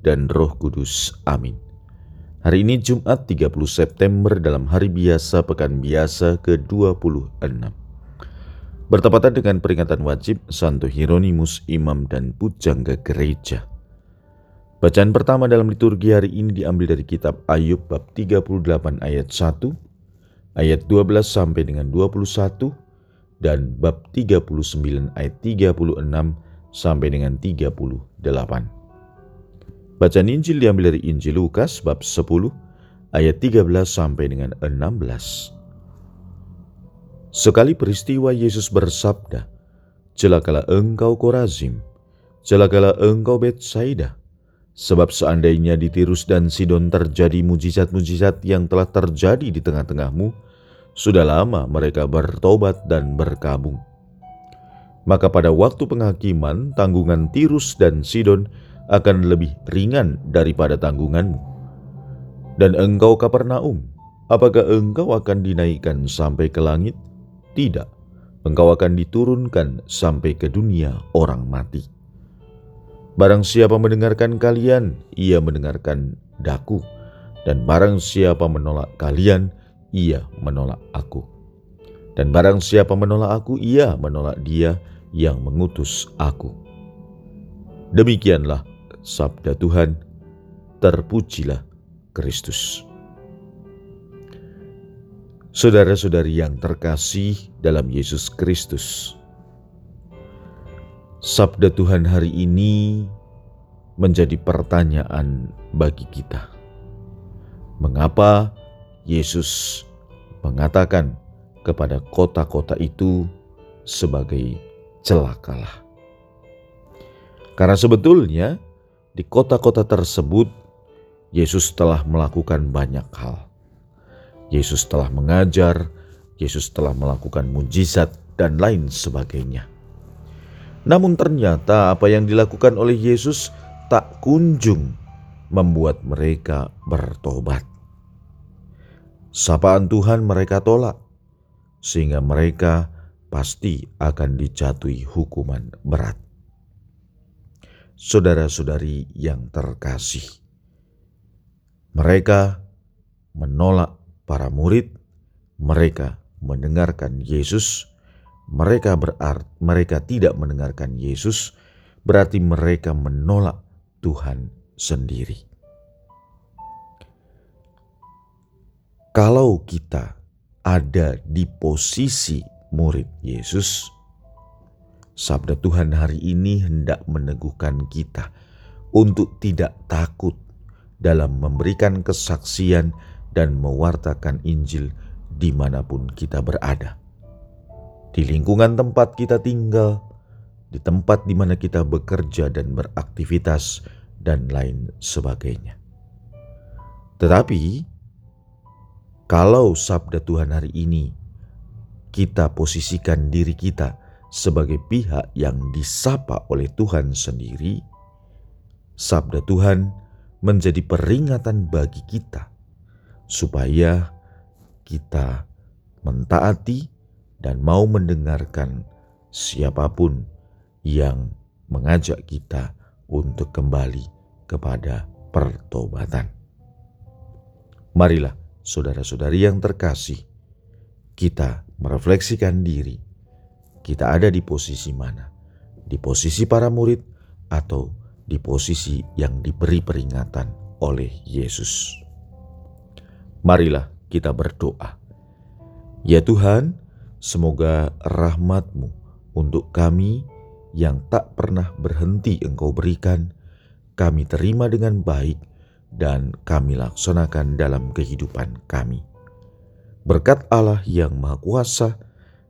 dan Roh Kudus. Amin. Hari ini Jumat 30 September dalam hari biasa pekan biasa ke-26. Bertepatan dengan peringatan wajib Santo Hieronymus Imam dan Pujangga Gereja. Bacaan pertama dalam liturgi hari ini diambil dari kitab Ayub bab 38 ayat 1, ayat 12 sampai dengan 21, dan bab 39 ayat 36 sampai dengan 38. Bacaan Injil diambil dari Injil Lukas bab 10 ayat 13 sampai dengan 16. Sekali peristiwa Yesus bersabda, Celakalah engkau Korazim, celakalah engkau Betsaida, sebab seandainya di Tirus dan Sidon terjadi mujizat-mujizat yang telah terjadi di tengah-tengahmu, sudah lama mereka bertobat dan berkabung. Maka pada waktu penghakiman, tanggungan Tirus dan Sidon akan lebih ringan daripada tanggunganmu. Dan engkau Kapernaum, apakah engkau akan dinaikkan sampai ke langit? Tidak, engkau akan diturunkan sampai ke dunia orang mati. Barang siapa mendengarkan kalian, ia mendengarkan daku. Dan barang siapa menolak kalian, ia menolak aku. Dan barang siapa menolak aku, ia menolak dia yang mengutus aku. Demikianlah sabda Tuhan, terpujilah Kristus. Saudara-saudari yang terkasih dalam Yesus Kristus, sabda Tuhan hari ini menjadi pertanyaan bagi kita. Mengapa Yesus mengatakan kepada kota-kota itu sebagai celakalah? Karena sebetulnya di kota-kota tersebut, Yesus telah melakukan banyak hal. Yesus telah mengajar, Yesus telah melakukan mujizat, dan lain sebagainya. Namun, ternyata apa yang dilakukan oleh Yesus tak kunjung membuat mereka bertobat. Sapaan Tuhan mereka tolak, sehingga mereka pasti akan dijatuhi hukuman berat saudara-saudari yang terkasih. Mereka menolak para murid, mereka mendengarkan Yesus, mereka berart, mereka tidak mendengarkan Yesus, berarti mereka menolak Tuhan sendiri. Kalau kita ada di posisi murid Yesus, Sabda Tuhan hari ini hendak meneguhkan kita untuk tidak takut dalam memberikan kesaksian dan mewartakan Injil di mana pun kita berada. Di lingkungan tempat kita tinggal, di tempat di mana kita bekerja dan beraktivitas, dan lain sebagainya. Tetapi, kalau sabda Tuhan hari ini kita posisikan diri kita sebagai pihak yang disapa oleh Tuhan sendiri, sabda Tuhan menjadi peringatan bagi kita supaya kita mentaati dan mau mendengarkan siapa pun yang mengajak kita untuk kembali kepada pertobatan. Marilah, saudara-saudari yang terkasih, kita merefleksikan diri kita ada di posisi mana? Di posisi para murid atau di posisi yang diberi peringatan oleh Yesus? Marilah kita berdoa. Ya Tuhan, semoga rahmatmu untuk kami yang tak pernah berhenti Engkau berikan, kami terima dengan baik dan kami laksanakan dalam kehidupan kami. Berkat Allah yang Maha Kuasa,